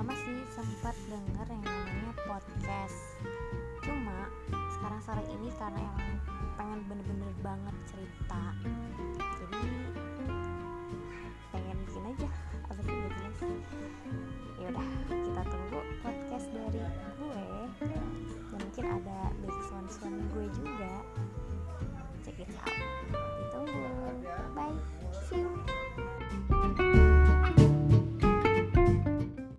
lama sih sempat denger yang namanya podcast. Cuma sekarang sore ini karena yang pengen bener-bener banget cerita. Jadi pengen bikin aja apa sih bikinnya sih. Yaudah kita tunggu podcast dari gue. Dan mungkin ada bisuan suami gue juga.